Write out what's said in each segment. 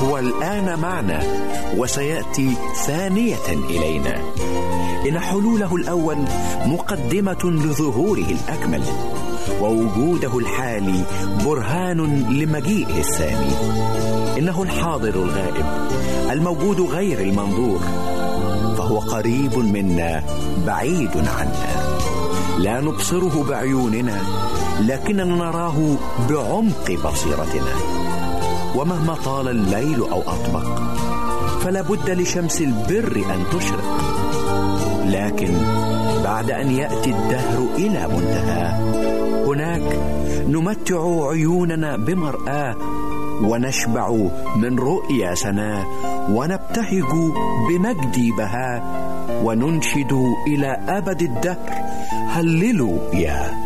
وهو الآن معنا وسيأتي ثانية إلينا. إن حلوله الأول مقدمة لظهوره الأكمل ووجوده الحالي برهان لمجيئه الثاني. إنه الحاضر الغائب الموجود غير المنظور فهو قريب منا بعيد عنا. لا نبصره بعيوننا لكننا نراه بعمق بصيرتنا. ومهما طال الليل أو أطبق فلا بد لشمس البر أن تشرق. لكن بعد أن يأتي الدهر إلى منتهى هناك نمتع عيوننا بمرآة ونشبع من رؤيا سناه ونبتهج بمجد بهاء وننشد إلى أبد الدهر. هللوا يا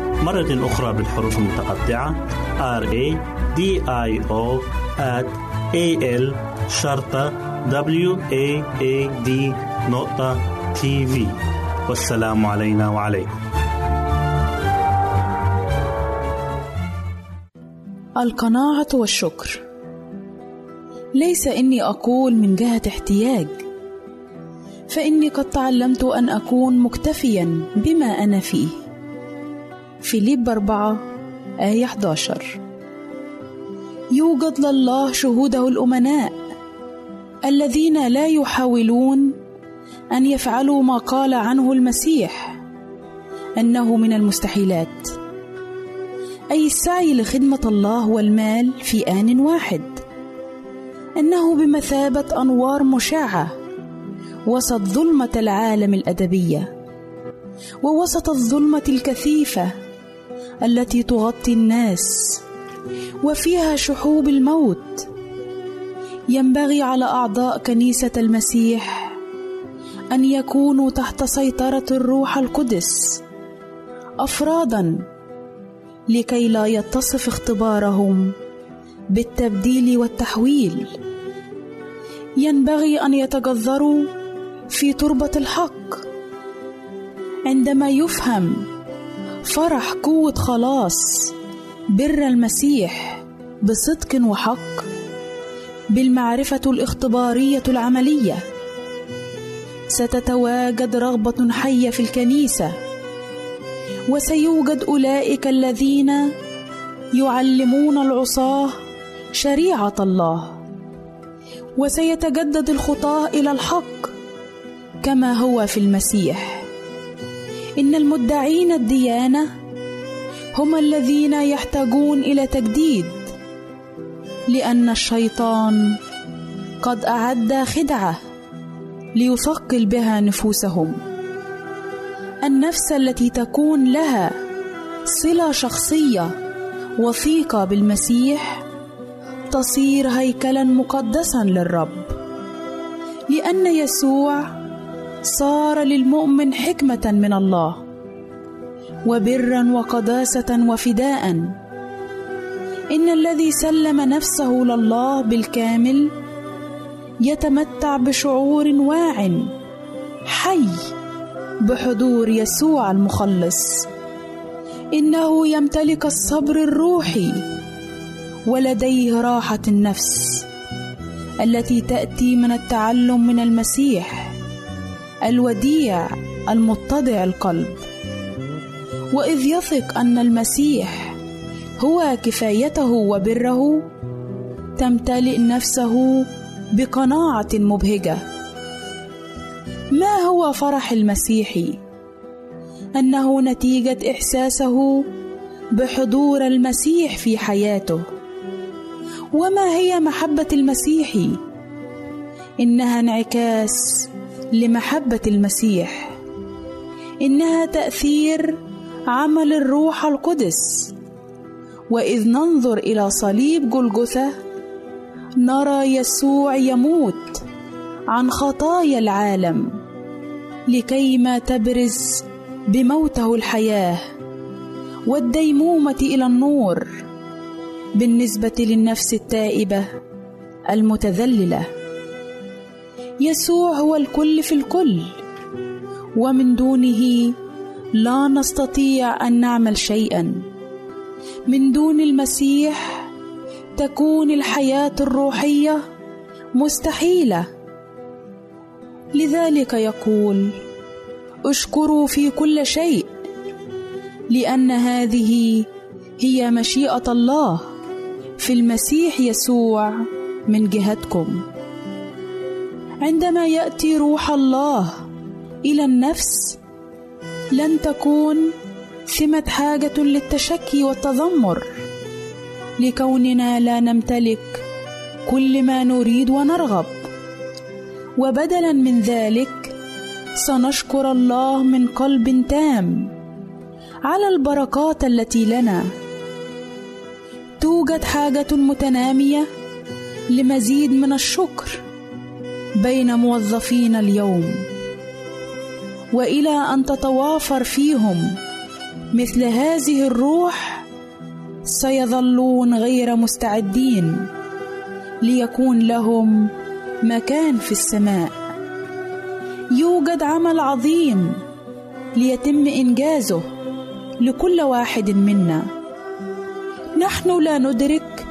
مرة أخرى بالحروف المتقطعة. R A D I O at A L شرطة W A A D نقطة تي في والسلام علينا وعليكم. القناعة والشكر. ليس إني أقول من جهة احتياج. فإني قد تعلمت أن أكون مكتفيا بما أنا فيه. فيليب أربعة آية 11 يوجد لله شهوده الأمناء الذين لا يحاولون أن يفعلوا ما قال عنه المسيح أنه من المستحيلات. أي السعي لخدمة الله والمال في آن واحد. إنه بمثابة أنوار مشعة وسط ظلمة العالم الأدبية ووسط الظلمة الكثيفة التي تغطي الناس وفيها شحوب الموت. ينبغي على أعضاء كنيسة المسيح أن يكونوا تحت سيطرة الروح القدس أفرادا لكي لا يتصف اختبارهم بالتبديل والتحويل. ينبغي أن يتجذروا في تربة الحق. عندما يفهم فرح قوة خلاص بر المسيح بصدق وحق بالمعرفة الاختبارية العملية. ستتواجد رغبة حية في الكنيسة وسيوجد أولئك الذين يعلمون العصاه شريعة الله. وسيتجدد الخطاه إلى الحق كما هو في المسيح. إن المدعين الديانة هم الذين يحتاجون إلى تجديد لأن الشيطان قد أعد خدعة ليثقل بها نفوسهم. النفس التي تكون لها صلة شخصية وثيقة بالمسيح تصير هيكلا مقدسا للرب لأن يسوع صار للمؤمن حكمة من الله وبرا وقداسة وفداء. إن الذي سلم نفسه لله بالكامل يتمتع بشعور واع حي بحضور يسوع المخلص. إنه يمتلك الصبر الروحي ولديه راحة النفس التي تأتي من التعلم من المسيح. الوديع المتضع القلب. وإذ يثق أن المسيح هو كفايته وبره تمتلئ نفسه بقناعة مبهجة. ما هو فرح المسيحي أنه نتيجة إحساسه بحضور المسيح في حياته. وما هي محبة المسيحي إنها انعكاس لمحبة المسيح إنها تأثير عمل الروح القدس. وإذ ننظر إلى صليب جلجثه نرى يسوع يموت عن خطايا العالم لكيما تبرز بموته الحياة والديمومة إلى النور بالنسبة للنفس التائبة المتذللة. يسوع هو الكل في الكل. ومن دونه لا نستطيع أن نعمل شيئا. من دون المسيح تكون الحياة الروحية مستحيلة. لذلك يقول اشكروا في كل شيء لأن هذه هي مشيئة الله في المسيح يسوع من جهتكم. عندما يأتي روح الله إلى النفس لن تكون ثمه حاجة للتشكي والتذمر. لكوننا لا نمتلك كل ما نريد ونرغب. وبدلا من ذلك سنشكر الله من قلب تام على البركات التي لنا. توجد حاجة متنامية لمزيد من الشكر. بين موظفين اليوم. وإلى أن تتوافر فيهم مثل هذه الروح سيظلون غير مستعدين ليكون لهم مكان في السماء. يوجد عمل عظيم ليتم إنجازه لكل واحد منا. نحن لا ندرك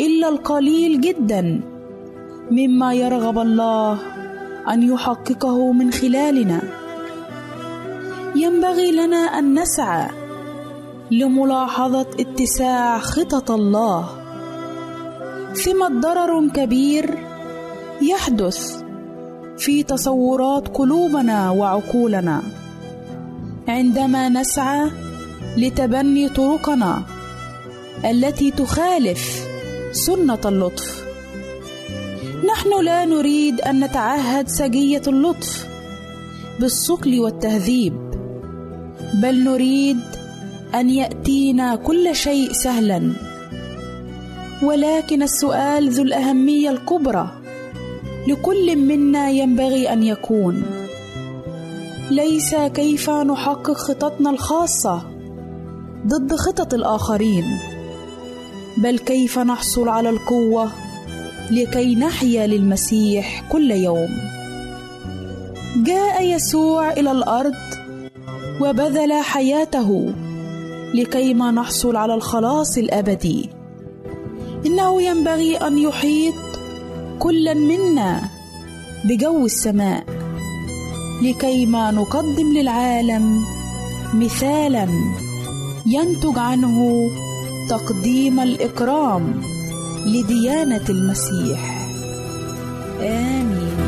إلا القليل جدا مما يرغب الله أن يحققه من خلالنا. ينبغي لنا أن نسعى لملاحظة اتساع خطط الله. ثمه ضرر كبير يحدث في تصورات قلوبنا وعقولنا. عندما نسعى لتبني طرقنا التي تخالف سنة اللطف. نحن لا نريد أن نتعهد سجية اللطف بالصقل والتهذيب بل نريد أن يأتينا كل شيء سهلا. ولكن السؤال ذو الأهمية الكبرى لكل منا ينبغي أن يكون. ليس كيف نحقق خططنا الخاصة ضد خطط الآخرين بل كيف نحصل على القوة لكي نحيا للمسيح كل يوم. جاء يسوع إلى الأرض وبذل حياته لكيما نحصل على الخلاص الأبدي. إنه ينبغي أن يحيط كلا منا بجو السماء لكيما نقدم للعالم مثالا ينتج عنه تقديم الإكرام. لديانة المسيح. آمين.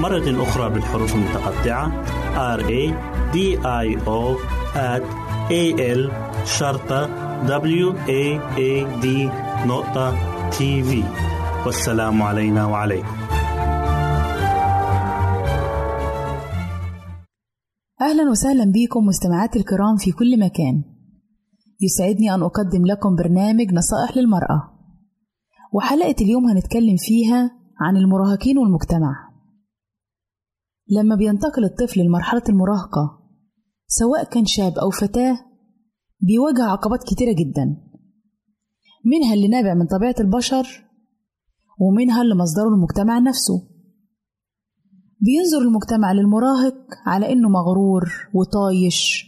مرة أخرى بالحروف المتقطعة. R A D I O A L شرطة W A A D نقطة تي في والسلام علينا وعليكم. أهلا وسهلا بكم مستمعاتي الكرام في كل مكان. يسعدني أن أقدم لكم برنامج نصائح للمرأة. وحلقة اليوم هنتكلم فيها عن المراهقين والمجتمع. لما بينتقل الطفل لمرحلة المراهقة سواء كان شاب أو فتاة بيواجه عقبات كتيرة جدا. منها اللي نابع من طبيعة البشر ومنها اللي مصدره المجتمع نفسه. بينظر المجتمع للمراهق على إنه مغرور وطايش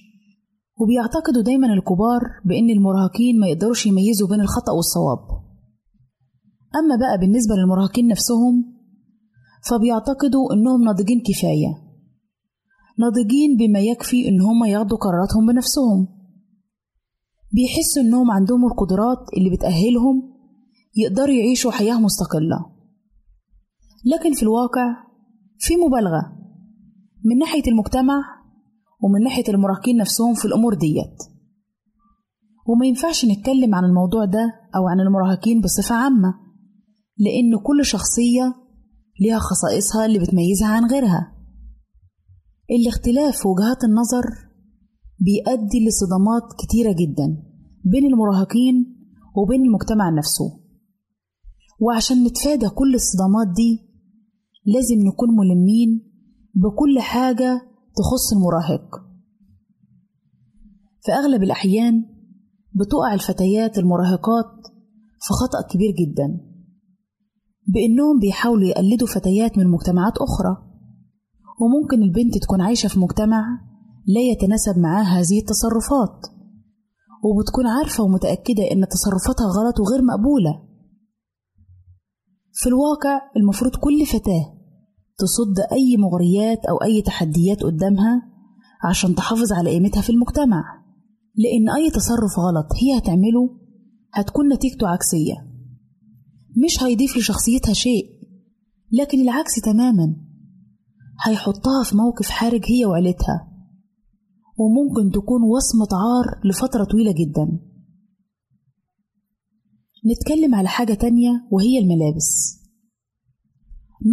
وبيعتقدوا دايما الكبار بإن المراهقين ما يقدروش يميزوا بين الخطأ والصواب. أما بقى بالنسبة للمراهقين نفسهم فبيعتقدوا إنهم ناضجين كفاية. ناضجين بما يكفي إن هم ياخدوا قراراتهم بنفسهم. بيحسوا إنهم عندهم القدرات اللي بتأهلهم يقدروا يعيشوا حياة مستقلة. لكن في الواقع في مبالغة من ناحية المجتمع ومن ناحية المراهقين نفسهم في الأمور ديت. وما ينفعش نتكلم عن الموضوع ده أو عن المراهقين بصفة عامة لأن كل شخصية ليها خصائصها اللي بتميزها عن غيرها. الاختلاف في وجهات النظر بيؤدي لصدمات كتيرة جدا بين المراهقين وبين المجتمع نفسه. وعشان نتفادى كل الصدمات دي لازم نكون ملمين بكل حاجة تخص المراهق. في أغلب الأحيان بتقع الفتيات المراهقات في خطأ كبير جدا. بإنهم بيحاولوا يقلدوا فتيات من مجتمعات أخرى. وممكن البنت تكون عايشة في مجتمع لا يتناسب معاه هذه التصرفات. وبتكون عارفة ومتأكدة إن تصرفاتها غلط وغير مقبولة. في الواقع المفروض كل فتاة تصد أي مغريات أو أي تحديات قدامها عشان تحافظ على قيمتها في المجتمع. لأن أي تصرف غلط هي هتعمله هتكون نتيجته عكسية. مش هيضيف لشخصيتها شيء لكن العكس تماما. هيحطها في موقف حرج هي وعيلتها وممكن تكون وصمة عار لفترة طويلة جدا. نتكلم على حاجة تانية وهي الملابس.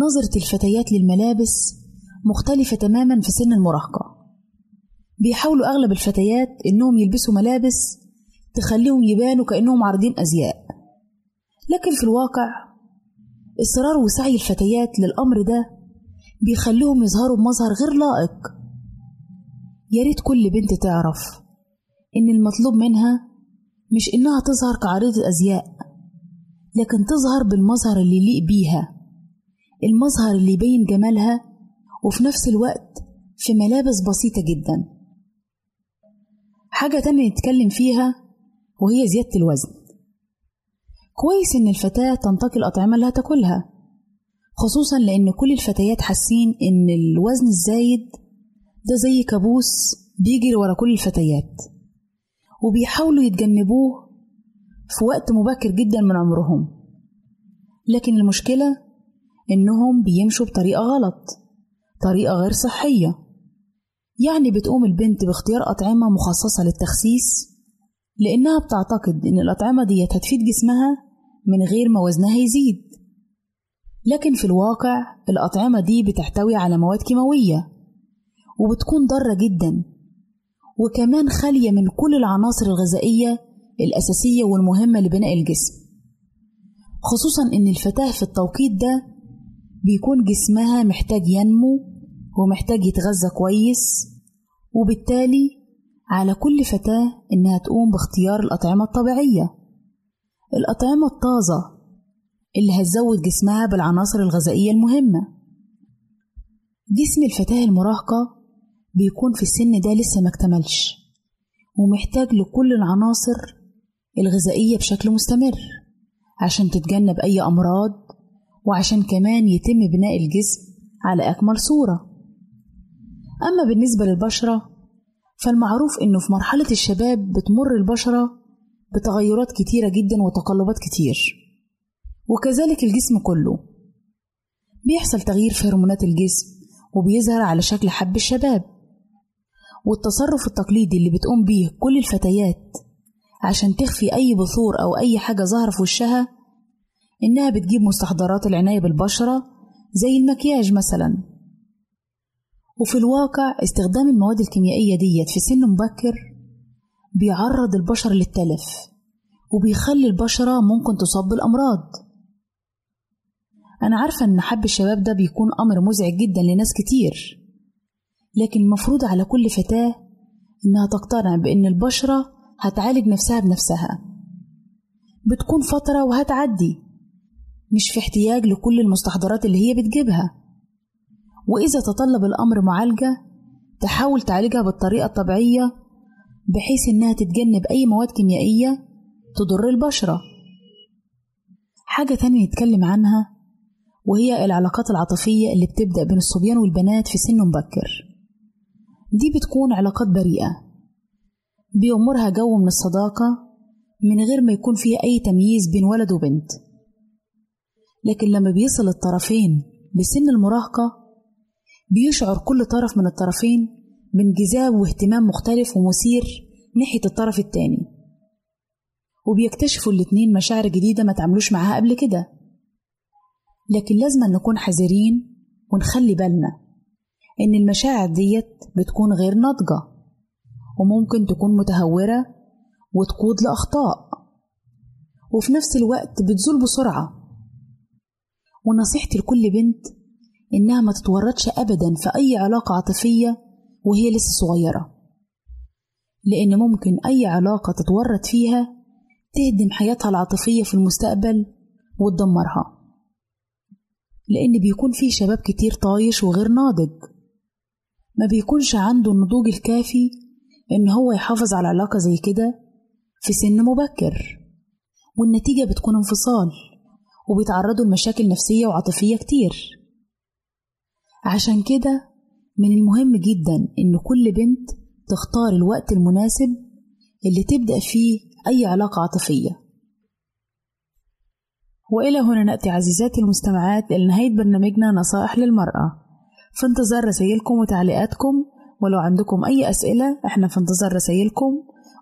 نظرة الفتيات للملابس مختلفة تماما في سن المراهقة. بيحاولوا أغلب الفتيات إنهم يلبسوا ملابس تخليهم يبانوا كأنهم عارضين أزياء. لكن في الواقع إصرار وسعي الفتيات للأمر ده بيخليهم يظهروا بمظهر غير لائق. يا ريت كل بنت تعرف إن المطلوب منها مش إنها تظهر كعريضة أزياء لكن تظهر بالمظهر اللي يليق بيها المظهر اللي يبين جمالها وفي نفس الوقت في ملابس بسيطة جدا. حاجة تانية نتكلم فيها وهي زيادة الوزن. كويس إن الفتاة تنتقي الأطعمة اللي هتاكلها خصوصا لأن كل الفتيات حاسين إن الوزن الزايد ده زي كابوس بيجري ورا كل الفتيات وبيحاولوا يتجنبوه في وقت مبكر جدا من عمرهم. لكن المشكلة إنهم بيمشوا بطريقة غلط طريقة غير صحية. يعني بتقوم البنت باختيار أطعمة مخصصة للتخسيس لأنها بتعتقد إن الأطعمة ديت هتفيد جسمها من غير ما وزنها يزيد. لكن في الواقع الأطعمة دي بتحتوي على مواد كيماوية وبتكون ضارة جدا وكمان خالية من كل العناصر الغذائية الأساسية والمهمة لبناء الجسم خصوصا إن الفتاة في التوقيت ده بيكون جسمها محتاج ينمو ومحتاج يتغذى كويس وبالتالي على كل فتاة إنها تقوم باختيار الأطعمة الطبيعية. الأطعمة الطازة اللي هتزود جسمها بالعناصر الغذائية المهمة. جسم الفتاة المراهقة بيكون في السن ده لسه ما اكتملش ومحتاج لكل العناصر الغذائية بشكل مستمر عشان تتجنب أي أمراض وعشان كمان يتم بناء الجسم على أكمل صورة. أما بالنسبة للبشرة فالمعروف إنه في مرحلة الشباب بتمر البشرة بتغيرات كتيرة جدا وتقلبات كتير. وكذلك الجسم كله. بيحصل تغيير في هرمونات الجسم وبيظهر على شكل حب الشباب. والتصرف التقليدي اللي بتقوم بيه كل الفتيات عشان تخفي أي بثور أو أي حاجة ظاهرة في وشها إنها بتجيب مستحضرات العناية بالبشرة زي المكياج مثلا. وفي الواقع استخدام المواد الكيميائية ديت في سن مبكر بيعرض البشر للتلف وبيخلي البشرة ممكن تصاب بالأمراض. أنا عارفة إن حب الشباب ده بيكون أمر مزعج جدا لناس كتير لكن المفروض على كل فتاة إنها تقتنع بإن البشرة هتعالج نفسها بنفسها. بتكون فترة وهتعدي مش في احتياج لكل المستحضرات اللي هي بتجيبها. وإذا تطلب الأمر معالجة تحاول تعالجها بالطريقة الطبيعية بحيث إنها تتجنب أي مواد كيميائية تضر البشرة. حاجة تانية نتكلم عنها وهي العلاقات العاطفية اللي بتبدأ بين الصبيان والبنات في سن مبكر. دي بتكون علاقات بريئة بيأمرها جو من الصداقة من غير ما يكون فيها أي تمييز بين ولد وبنت. لكن لما بيصل الطرفين لسن المراهقة بيشعر كل طرف من الطرفين بانجذاب واهتمام مختلف ومثير ناحية الطرف التاني. وبيكتشفوا الاتنين مشاعر جديدة ما تعملوش معاها قبل كده. لكن لازم نكون حذرين ونخلي بالنا إن المشاعر ديت بتكون غير ناضجة وممكن تكون متهورة وتقود لأخطاء وفي نفس الوقت بتزول بسرعة. ونصيحتي لكل بنت إنها ما تتورطش أبدا في أي علاقة عاطفية وهي لسه صغيرة. لأن ممكن أي علاقة تتورط فيها تهدم حياتها العاطفية في المستقبل وتدمرها. لأن بيكون في شباب كتير طايش وغير ناضج. ما بيكونش عنده النضوج الكافي إن هو يحافظ على علاقة زي كده في سن مبكر. والنتيجة بتكون انفصال وبيتعرضوا لمشاكل نفسية وعاطفية كتير. عشان كده من المهم جدا إن كل بنت تختار الوقت المناسب اللي تبدأ فيه أي علاقة عاطفية. وإلى هنا نأتي عزيزاتي المستمعات إلى نهاية برنامجنا نصائح للمرأة. في انتظار رسائلكم وتعليقاتكم ولو عندكم أي أسئلة إحنا في انتظار رسائلكم.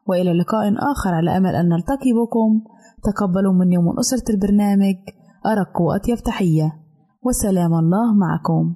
وإلى لقاء آخر على أمل أن نلتقي بكم. تقبلوا مني ومن أسرة البرنامج أرق وأطيب تحية. وسلام الله معكم.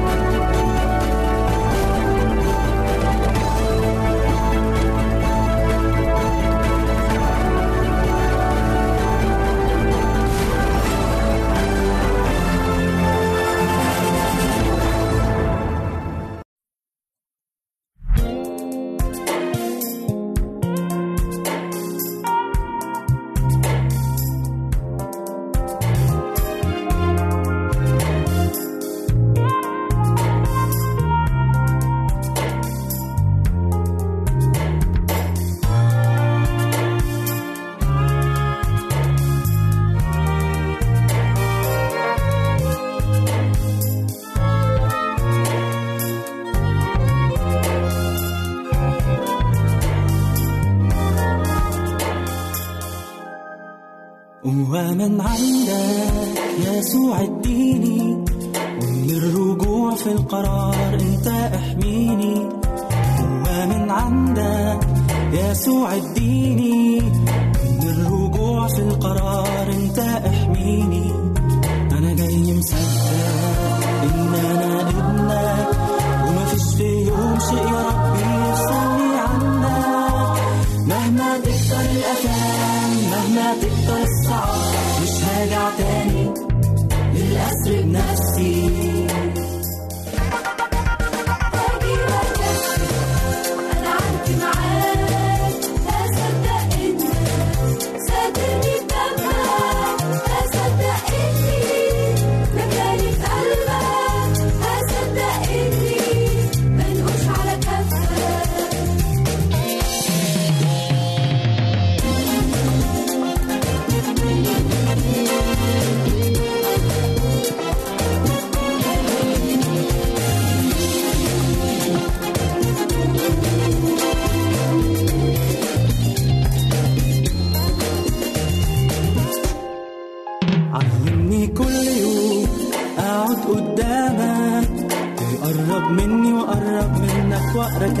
عندك يسوع اديني من الرجوع في القرار أنت أحميني. أنا جاي مصدق إن أنا ابنك وما فيش في يوم شيء يا ربي يفصلني عنك مهما تكتر الأثام مهما تكتر الصعاب مش هرجع تاني. 그렇게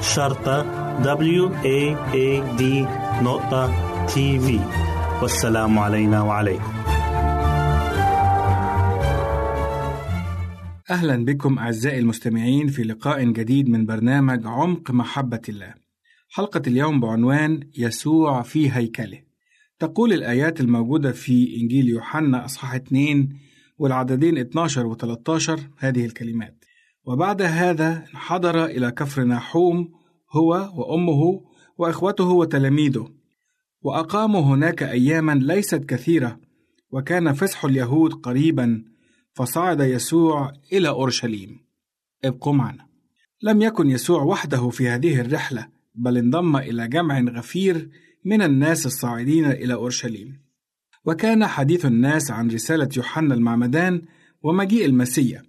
شرطة W A A D نقطة تي في والسلام علينا وعليكم أهلا بكم أعزائي المستمعين في لقاء جديد من برنامج عمق محبة الله. حلقة اليوم بعنوان يسوع في هيكله. تقول الآيات الموجودة في إنجيل يوحنا أصحاح 2 والعددين 12 و 13 هذه الكلمات: وبعد هذا انحدر إلى كفر ناحوم هو وأمه وإخوته وتلاميذه، وأقاموا هناك أياما ليست كثيرة، وكان فسح اليهود قريبا فصعد يسوع إلى أورشليم. ابقوا معنا. لم يكن يسوع وحده في هذه الرحلة، بل انضم إلى جمع غفير من الناس الصاعدين إلى أورشليم. وكان حديث الناس عن رسالة يوحنا المعمدان ومجيء المسيا،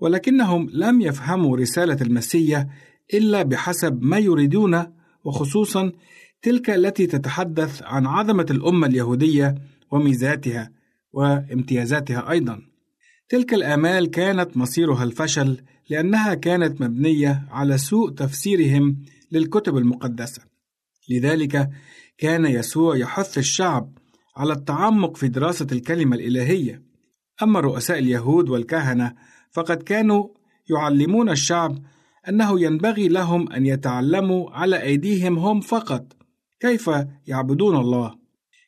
ولكنهم لم يفهموا رسالة المسيا إلا بحسب ما يريدون وخصوصا تلك التي تتحدث عن عظمة الأمة اليهودية وميزاتها وامتيازاتها أيضا. تلك الآمال كانت مصيرها الفشل لأنها كانت مبنية على سوء تفسيرهم للكتب المقدسة. لذلك كان يسوع يحث الشعب على التعمق في دراسة الكلمة الإلهية. أما رؤساء اليهود والكهنة فقد كانوا يعلمون الشعب أنه ينبغي لهم أن يتعلموا على أيديهم هم فقط كيف يعبدون الله.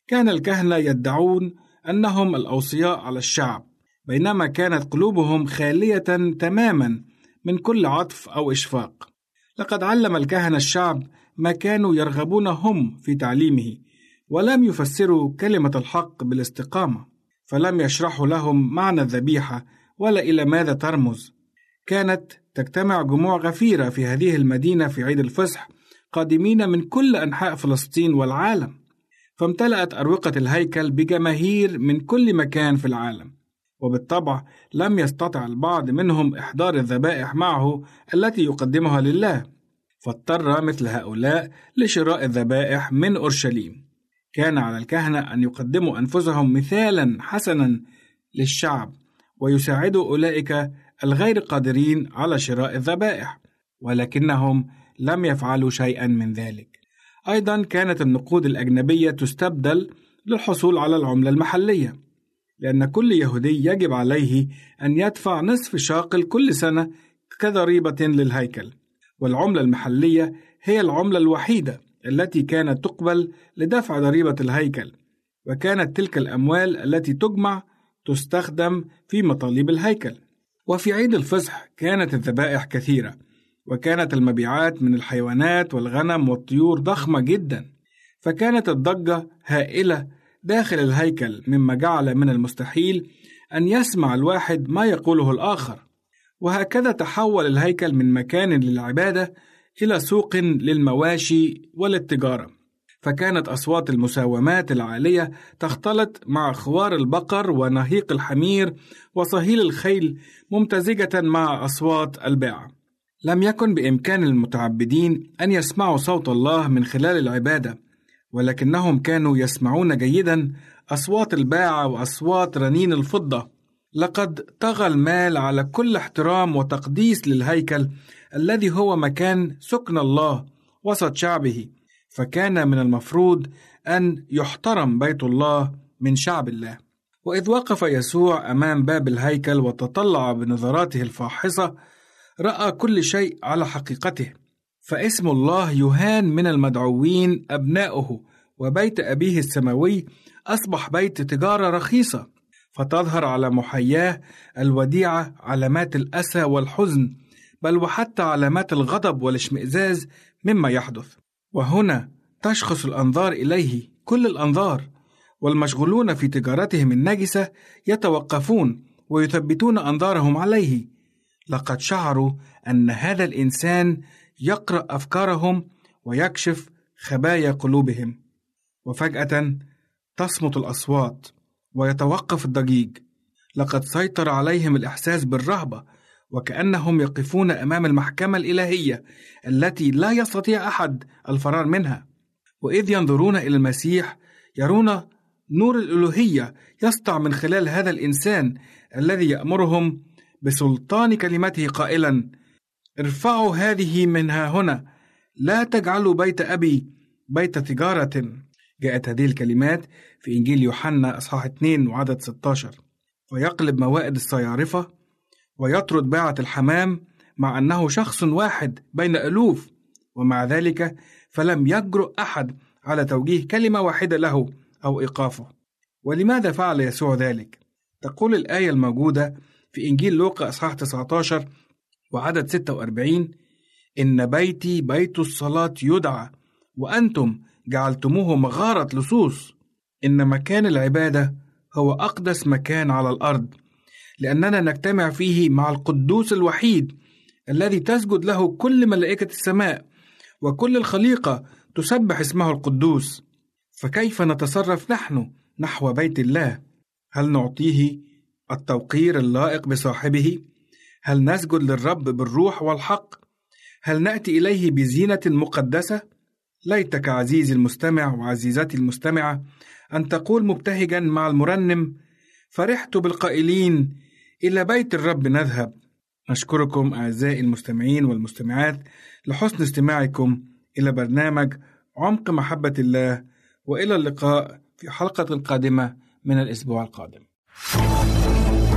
كان الكهنة يدعون أنهم الأوصياء على الشعب بينما كانت قلوبهم خالية تماما من كل عطف أو إشفاق. لقد علم الكهنة الشعب ما كانوا يرغبون هم في تعليمه، ولم يفسروا كلمة الحق بالاستقامة، فلم يشرحوا لهم معنى الذبيحة ولا إلى ماذا ترمز. كانت تجتمع جموع غفيرة في هذه المدينة في عيد الفصح قادمين من كل أنحاء فلسطين والعالم، فامتلأت أروقة الهيكل بجماهير من كل مكان في العالم. وبالطبع لم يستطع البعض منهم إحضار الذبائح معه التي يقدمها لله فاضطر مثل هؤلاء لشراء الذبائح من أورشليم كان على الكهنة أن يقدموا أنفسهم مثالا حسنا للشعب ويساعدوا أولئك الغير قادرين على شراء الذبائح ولكنهم لم يفعلوا شيئا من ذلك. أيضا كانت النقود الأجنبية تستبدل للحصول على العملة المحلية لأن كل يهودي يجب عليه أن يدفع نصف شاقل كل سنة كضريبة للهيكل. والعملة المحلية هي العملة الوحيدة التي كانت تقبل لدفع ضريبة الهيكل وكانت تلك الأموال التي تجمع تستخدم في مطالب الهيكل. وفي عيد الفصح كانت الذبائح كثيرة وكانت المبيعات من الحيوانات والغنم والطيور ضخمة جدا. فكانت الضجة هائلة داخل الهيكل مما جعل من المستحيل أن يسمع الواحد ما يقوله الآخر. وهكذا تحول الهيكل من مكان للعبادة إلى سوق للمواشي وللتجارة فكانت أصوات المساومات العالية تختلط مع خوار البقر ونهيق الحمير وصهيل الخيل ممتزجة مع أصوات الباعة. لم يكن بإمكان المتعبدين أن يسمعوا صوت الله من خلال العبادة ولكنهم كانوا يسمعون جيدا أصوات الباعة وأصوات رنين الفضة. لقد طغى المال على كل احترام وتقديس للهيكل الذي هو مكان سكن الله وسط شعبه. فكان من المفروض أن يحترم بيت الله من شعب الله. وإذ وقف يسوع أمام باب الهيكل وتطلع بنظراته الفاحصة رأى كل شيء على حقيقته. فاسم الله يهان من المدعوين أبناؤه وبيت أبيه السماوي أصبح بيت تجارة رخيصة. فتظهر على محياه الوديعة علامات الأسى والحزن بل وحتى علامات الغضب والاشمئزاز مما يحدث. وهنا تشخص الأنظار إليه كل الأنظار والمشغولون في تجارتهم النجسة يتوقفون ويثبتون أنظارهم عليه. لقد شعروا أن هذا الإنسان يقرأ أفكارهم ويكشف خبايا قلوبهم. وفجأة تصمت الأصوات ويتوقف الضجيج لقد سيطر عليهم الإحساس بالرهبة وكأنهم يقفون أمام المحكمة الإلهية التي لا يستطيع أحد الفرار منها. وإذ ينظرون إلى المسيح يرون نور الالوهيه يسطع من خلال هذا الإنسان الذي يأمرهم بسلطان كلمته قائلا ارفعوا هذه منها هنا لا تجعلوا بيت أبي بيت تجاره جاءت هذه الكلمات في إنجيل يوحنا أصحاح 2 وعدد 16 ويقلب موائد الصيارفة ويطرد باعة الحمام مع أنه شخص واحد بين ألوف ومع ذلك فلم يجرؤ أحد على توجيه كلمة واحدة له أو إيقافه. ولماذا فعل يسوع ذلك؟ تقول الآية الموجودة في إنجيل لوقا إصحاح 19 وعدد 46 إن بيتي بيت الصلاة يدعى وأنتم جعلتموه مغارة لصوص. إن مكان العبادة هو أقدس مكان على الأرض. لأننا نجتمع فيه مع القدوس الوحيد الذي تسجد له كل ملائكة السماء وكل الخليقة تسبح اسمه القدوس. فكيف نتصرف نحن نحو بيت الله؟ هل نعطيه التوقير اللائق بصاحبه؟ هل نسجد للرب بالروح والحق؟ هل نأتي إليه بزينة مقدسة؟ ليتك عزيزي المستمع وعزيزتي المستمعة أن تقول مبتهجا مع المرنم فرحت بالقائلين إلى بيت الرب نذهب. نشكركم أعزائي المستمعين والمستمعات لحسن استماعكم إلى برنامج عمق محبة الله وإلى اللقاء في حلقة قادمة من الأسبوع القادم.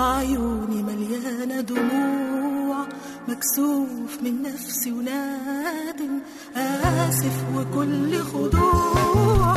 وعيوني مليانة دموع مكسوف من نفسي ونادم آسف وكل خضوع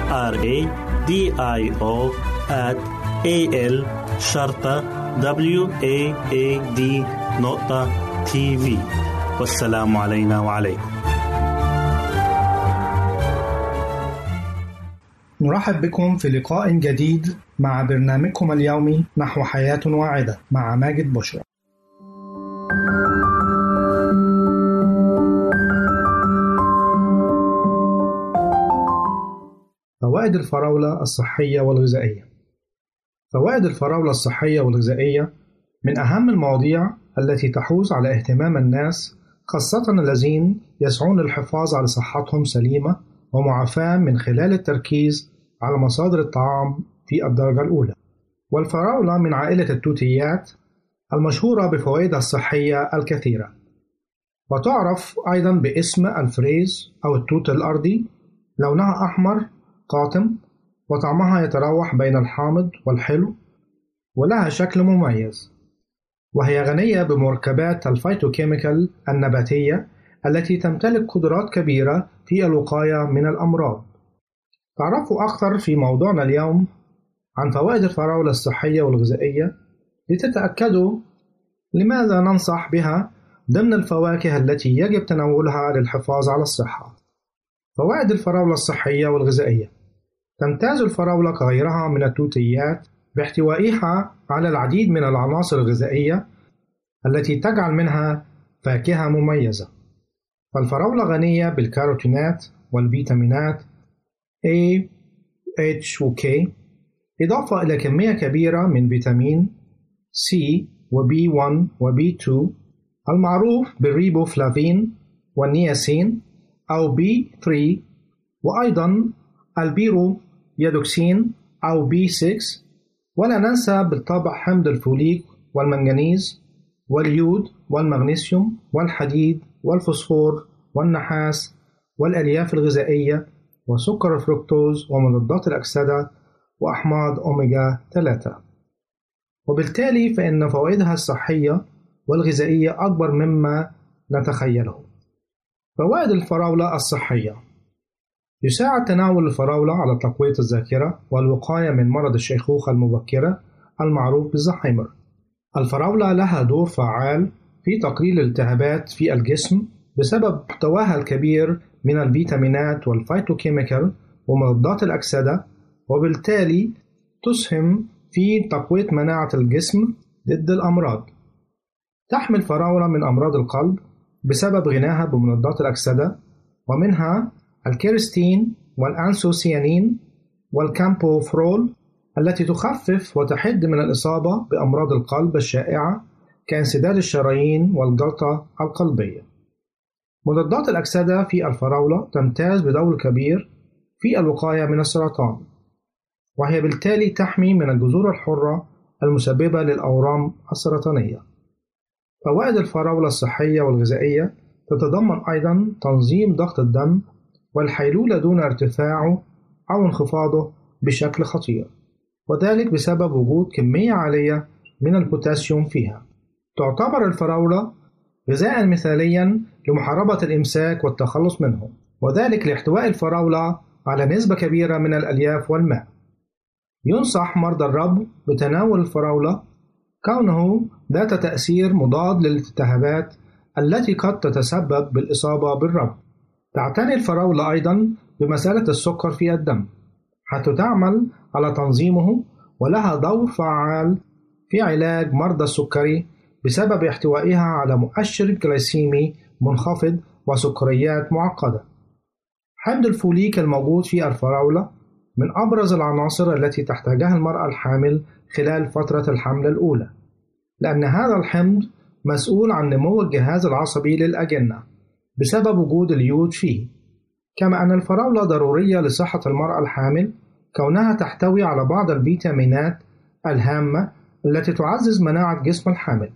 R A D I O at A L شرطة W A A D نقطة تي في والسلام علينا وعليكم. نرحب بكم في لقاء جديد مع برنامجكم اليومي نحو حياة واعدة مع ماجد بشرى. فوائد الفراولة الصحية والغذائية. فوائد الفراولة الصحية والغذائية من أهم المواضيع التي تحوز على اهتمام الناس خاصة الذين يسعون للحفاظ على صحتهم سليمة ومعافاة من خلال التركيز على مصادر الطعام في الدرجة الأولى. والفراولة من عائلة التوتيات المشهورة بفوائدها الصحية الكثيرة. وتعرف أيضا باسم الفريز أو التوت الأرضي لونها أحمر قاتم وطعمها يتراوح بين الحامض والحلو ولها شكل مميز وهي غنية بمركبات الفيتوكيميكال النباتية التي تمتلك قدرات كبيرة في الوقاية من الأمراض. تعرفوا أكثر في موضوعنا اليوم عن فوائد الفراولة الصحية والغذائية؟ لتتأكدوا لماذا ننصح بها ضمن الفواكه التي يجب تناولها للحفاظ على الصحة. فوائد الفراولة الصحية والغذائية. تمتاز الفراولة كغيرها من التوتيات باحتوائها على العديد من العناصر الغذائية التي تجعل منها فاكهة مميزة. فالفراولة غنية بالكاروتينات والفيتامينات A, H و K إضافة إلى كمية كبيرة من فيتامين C و B1 و B2 المعروف بالريبوفلافين والنياسين أو B3 وأيضا البيريدوكسين أو B6 ولا ننسى بالطبع حمض الفوليك والمنغنيز واليود والمغنيسيوم والحديد والفوسفور والنحاس والألياف الغذائية وسكر الفركتوز ومضادات الأكسدة وأحماض أوميجا 3 وبالتالي فإن فوائدها الصحية والغذائية أكبر مما نتخيله. فوائد الفراولة الصحية يساعد تناول الفراولة على تقوية الذاكرة والوقاية من مرض الشيخوخة المبكرة المعروف بالزهايمر الفراولة لها دور فعال في تقليل الالتهابات في الجسم بسبب محتواها الكبير من الفيتامينات والفيتوكيميكال ومضادات الأكسدة وبالتالي تسهم في تقوية مناعة الجسم ضد الأمراض. تحمي الفراولة من أمراض القلب بسبب غناها بمضادات الأكسدة ومنها الكيرسيتين والأنثوسيانين والكامبفيرول التي تخفف وتحد من الإصابة بأمراض القلب الشائعة كانسداد الشرايين والجلطة القلبية. مضادات الأكسدة في الفراولة تمتاز بدور كبير في الوقاية من السرطان، وهي بالتالي تحمي من الجذور الحرة المسببة للأورام السرطانية. فوائد الفراولة الصحية والغذائية تتضمن أيضا تنظيم ضغط الدم والحيلولة دون ارتفاعه أو انخفاضه بشكل خطير وذلك بسبب وجود كمية عالية من البوتاسيوم فيها. تعتبر الفراولة غذاء مثاليا لمحاربة الإمساك والتخلص منه وذلك لإحتواء الفراولة على نسبة كبيرة من الألياف والماء. ينصح مرضى الربو بتناول الفراولة كونه ذات تأثير مضاد للالتهابات التي قد تتسبب بالإصابة بالربو تعتني الفراولة أيضا بمسألة السكر في الدم حيث تعمل على تنظيمه ولها دور فعال في علاج مرضى السكري بسبب احتوائها على مؤشر جلايسيمي منخفض وسكريات معقدة. حمض الفوليك الموجود في الفراولة من أبرز العناصر التي تحتاجها المرأة الحامل خلال فترة الحمل الأولى، لأن هذا الحمض مسؤول عن نمو الجهاز العصبي للأجنة بسبب وجود اليود فيه، كما أن الفراولة ضرورية لصحة المرأة الحامل كونها تحتوي على بعض الفيتامينات الهامة التي تعزز مناعة جسم الحامل،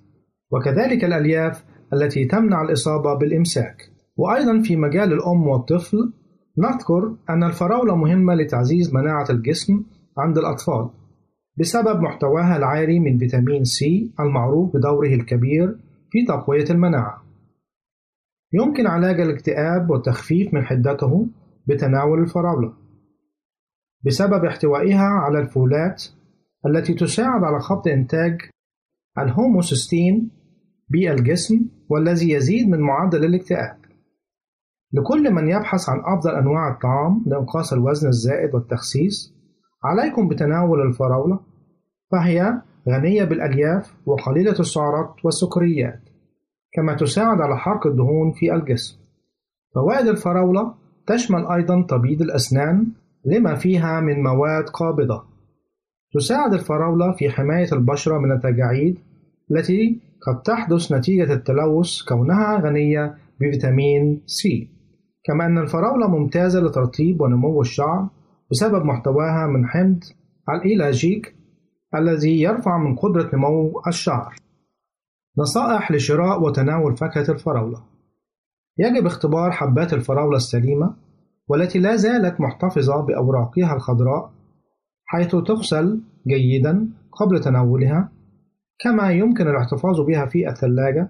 وكذلك الألياف التي تمنع الإصابة بالإمساك. وأيضا في مجال الأم والطفل نذكر أن الفراولة مهمة لتعزيز مناعة الجسم عند الأطفال بسبب محتواها العالي من فيتامين سي المعروف بدوره الكبير في تقوية المناعة. يمكن علاج الاكتئاب والتخفيف من حدته بتناول الفراولة بسبب احتوائها على الفولات التي تساعد على خفض إنتاج الهوموسيستين بالجسم والذي يزيد من معدل الاكتئاب. لكل من يبحث عن أفضل أنواع الطعام لإنقاص الوزن الزائد والتخسيس، عليكم بتناول الفراولة، فهي غنية بالألياف وقليلة السعرات والسكريات، كما تساعد على حرق الدهون في الجسم. فوائد الفراولة تشمل أيضا تبييض الأسنان لما فيها من مواد قابضة. تساعد الفراولة في حماية البشرة من التجاعيد التي قد تحدث نتيجة التلوث كونها غنية بفيتامين سي كما أن الفراولة ممتازة لترطيب ونمو الشعر بسبب محتواها من حمض الإيلاجيك الذي يرفع من قدرة نمو الشعر نصائح لشراء وتناول فاكهة الفراولة. يجب اختبار حبات الفراولة السليمة والتي لا زالت محتفظة بأوراقها الخضراء حيث تغسل جيدا قبل تناولها كما يمكن الاحتفاظ بها في الثلاجة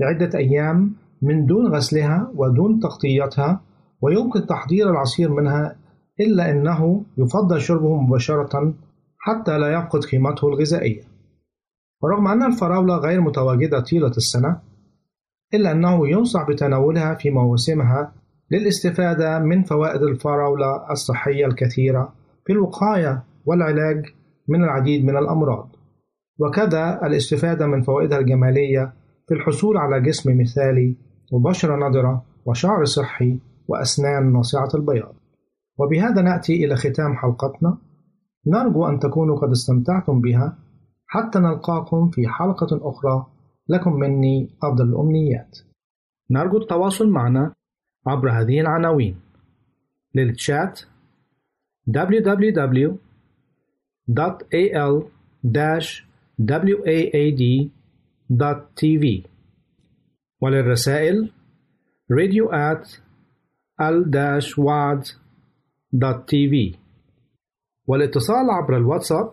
لعدة أيام من دون غسلها ودون تغطيتها ويمكن تحضير العصير منها إلا أنه يفضل شربه مباشرة حتى لا يفقد قيمته الغذائية. ورغم أن الفراولة غير متواجدة طيلة السنة إلا أنه ينصح بتناولها في مواسمها للاستفادة من فوائد الفراولة الصحية الكثيرة في الوقاية والعلاج من العديد من الأمراض. وكذا الاستفادة من فوائدها الجمالية في الحصول على جسم مثالي وبشرة نضرة وشعر صحي وأسنان ناصعة البياض. وبهذا نأتي إلى ختام حلقتنا. نرجو أن تكونوا قد استمتعتم بها. حتى نلقاكم في حلقة أخرى. لكم مني أفضل الأمنيات. نرجو التواصل معنا عبر هذه العناوين. للتشات www.al-waad.tv وللرسائل radio at al-waad.tv والاتصال عبر الواتساب